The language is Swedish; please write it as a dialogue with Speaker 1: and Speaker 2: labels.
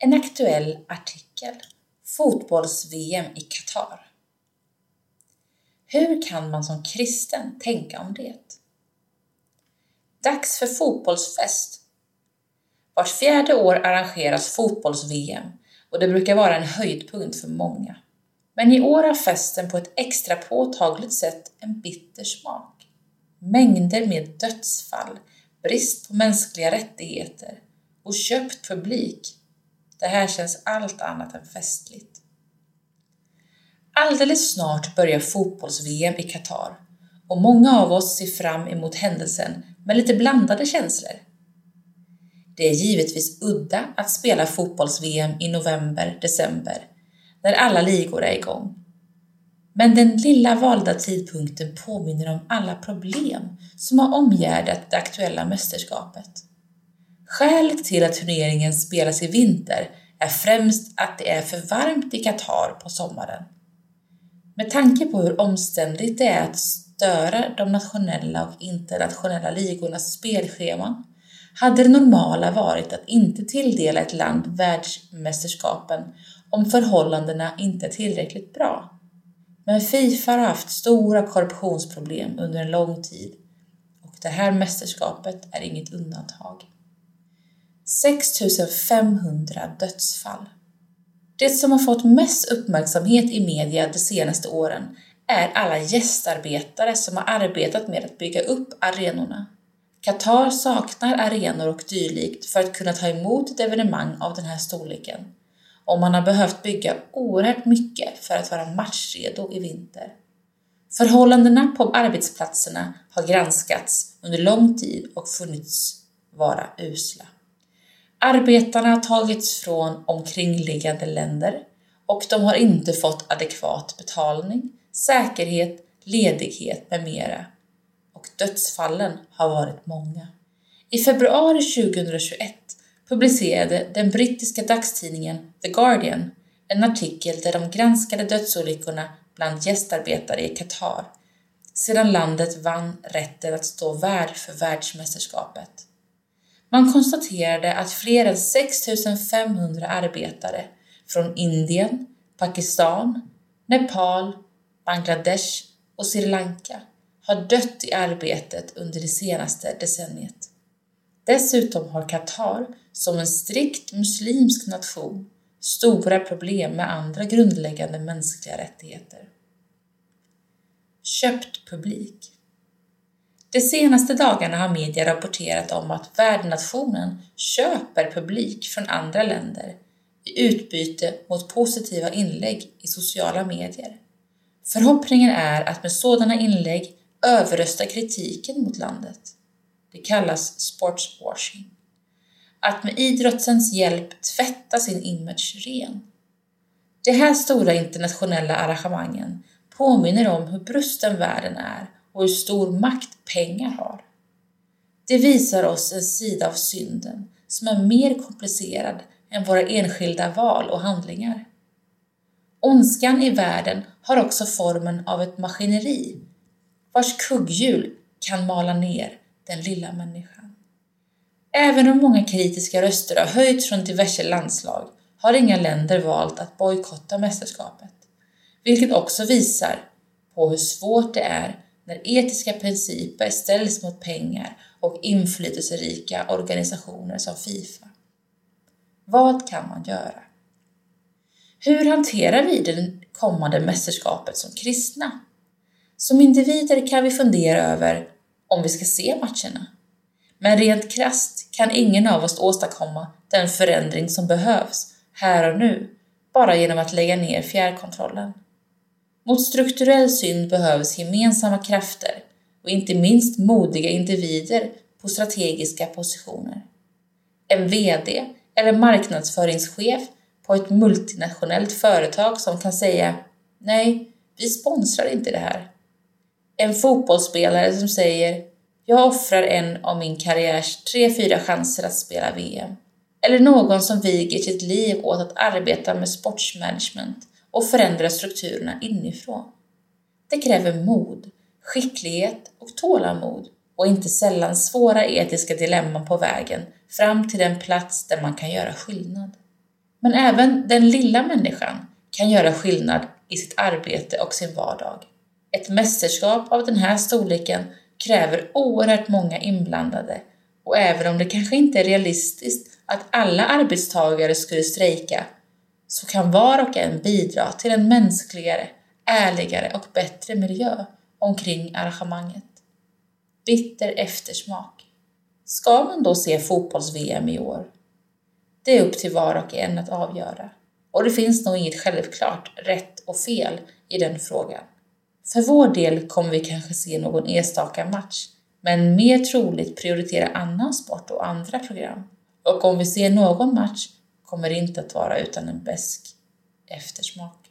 Speaker 1: En aktuell artikel. Fotbolls-VM i Qatar. Hur kan man som kristen tänka om det? Dags för fotbollsfest. Vart fjärde år arrangeras fotbolls-VM och det brukar vara en höjdpunkt för många. Men i år har festen på ett extra påtagligt sätt en bitter smak. Mängder med dödsfall, brist på mänskliga rättigheter och köpt publik. Det här känns allt annat än festligt. Alldeles snart börjar fotbolls-VM i Qatar och många av oss ser fram emot händelsen med lite blandade känslor. Det är givetvis udda att spela fotbolls-VM i november, december, när alla ligor är igång. Men den lilla valda tidpunkten påminner om alla problem som har omgärdat det aktuella mästerskapet. Skälet till att turneringen spelas i vinter är främst att det är för varmt i Qatar på sommaren. Med tanke på hur omständigt det är att störa de nationella och internationella ligornas spelscheman hade det normala varit att inte tilldela ett land världsmästerskapen om förhållandena inte är tillräckligt bra. Men Fifa har haft stora korruptionsproblem under en lång tid och det här mästerskapet är inget undantag. 6500 dödsfall. Det som har fått mest uppmärksamhet i media de senaste åren är alla gästarbetare som har arbetat med att bygga upp arenorna. Qatar saknar arenor och dylikt för att kunna ta emot ett evenemang av den här storleken och man har behövt bygga oerhört mycket för att vara matchredo i vinter. Förhållandena på arbetsplatserna har granskats under lång tid och funnits vara usla. Arbetarna har tagits från omkringliggande länder och de har inte fått adekvat betalning, säkerhet, ledighet med mera. Och dödsfallen har varit många. I februari 2021 publicerade den brittiska dagstidningen The Guardian en artikel där de granskade dödsolyckorna bland gästarbetare i Qatar sedan landet vann rätten att stå värd för världsmästerskapet. Man konstaterade att fler än 6500 arbetare från Indien, Pakistan, Nepal, Bangladesh och Sri Lanka har dött i arbetet under det senaste decenniet. Dessutom har Qatar, som en strikt muslimsk nation, stora problem med andra grundläggande mänskliga rättigheter. Köpt publik de senaste dagarna har media rapporterat om att värdnationen köper publik från andra länder i utbyte mot positiva inlägg i sociala medier. Förhoppningen är att med sådana inlägg överrösta kritiken mot landet. Det kallas sportswashing. Att med idrottens hjälp tvätta sin image ren. De här stora internationella arrangemangen påminner om hur brusten världen är och hur stor makt pengar har. Det visar oss en sida av synden som är mer komplicerad än våra enskilda val och handlingar. Ondskan i världen har också formen av ett maskineri vars kugghjul kan mala ner den lilla människan. Även om många kritiska röster har höjts från diverse landslag har inga länder valt att bojkotta mästerskapet, vilket också visar på hur svårt det är när etiska principer ställs mot pengar och inflytelserika organisationer som Fifa. Vad kan man göra? Hur hanterar vi det kommande mästerskapet som kristna? Som individer kan vi fundera över om vi ska se matcherna. Men rent krast kan ingen av oss åstadkomma den förändring som behövs här och nu bara genom att lägga ner fjärrkontrollen. Mot strukturell synd behövs gemensamma krafter och inte minst modiga individer på strategiska positioner. En VD eller marknadsföringschef på ett multinationellt företag som kan säga Nej, vi sponsrar inte det här. En fotbollsspelare som säger Jag offrar en av min karriärs tre, fyra chanser att spela VM. Eller någon som viger sitt liv åt att arbeta med sportsmanagement och förändra strukturerna inifrån. Det kräver mod, skicklighet och tålamod och inte sällan svåra etiska dilemman på vägen fram till den plats där man kan göra skillnad. Men även den lilla människan kan göra skillnad i sitt arbete och sin vardag. Ett mästerskap av den här storleken kräver oerhört många inblandade och även om det kanske inte är realistiskt att alla arbetstagare skulle strejka så kan var och en bidra till en mänskligare, ärligare och bättre miljö omkring arrangemanget. Bitter eftersmak. Ska man då se fotbolls-VM i år? Det är upp till var och en att avgöra. Och det finns nog inget självklart rätt och fel i den frågan. För vår del kommer vi kanske se någon enstaka match, men mer troligt prioritera annan sport och andra program. Och om vi ser någon match kommer inte att vara utan en besk eftersmak.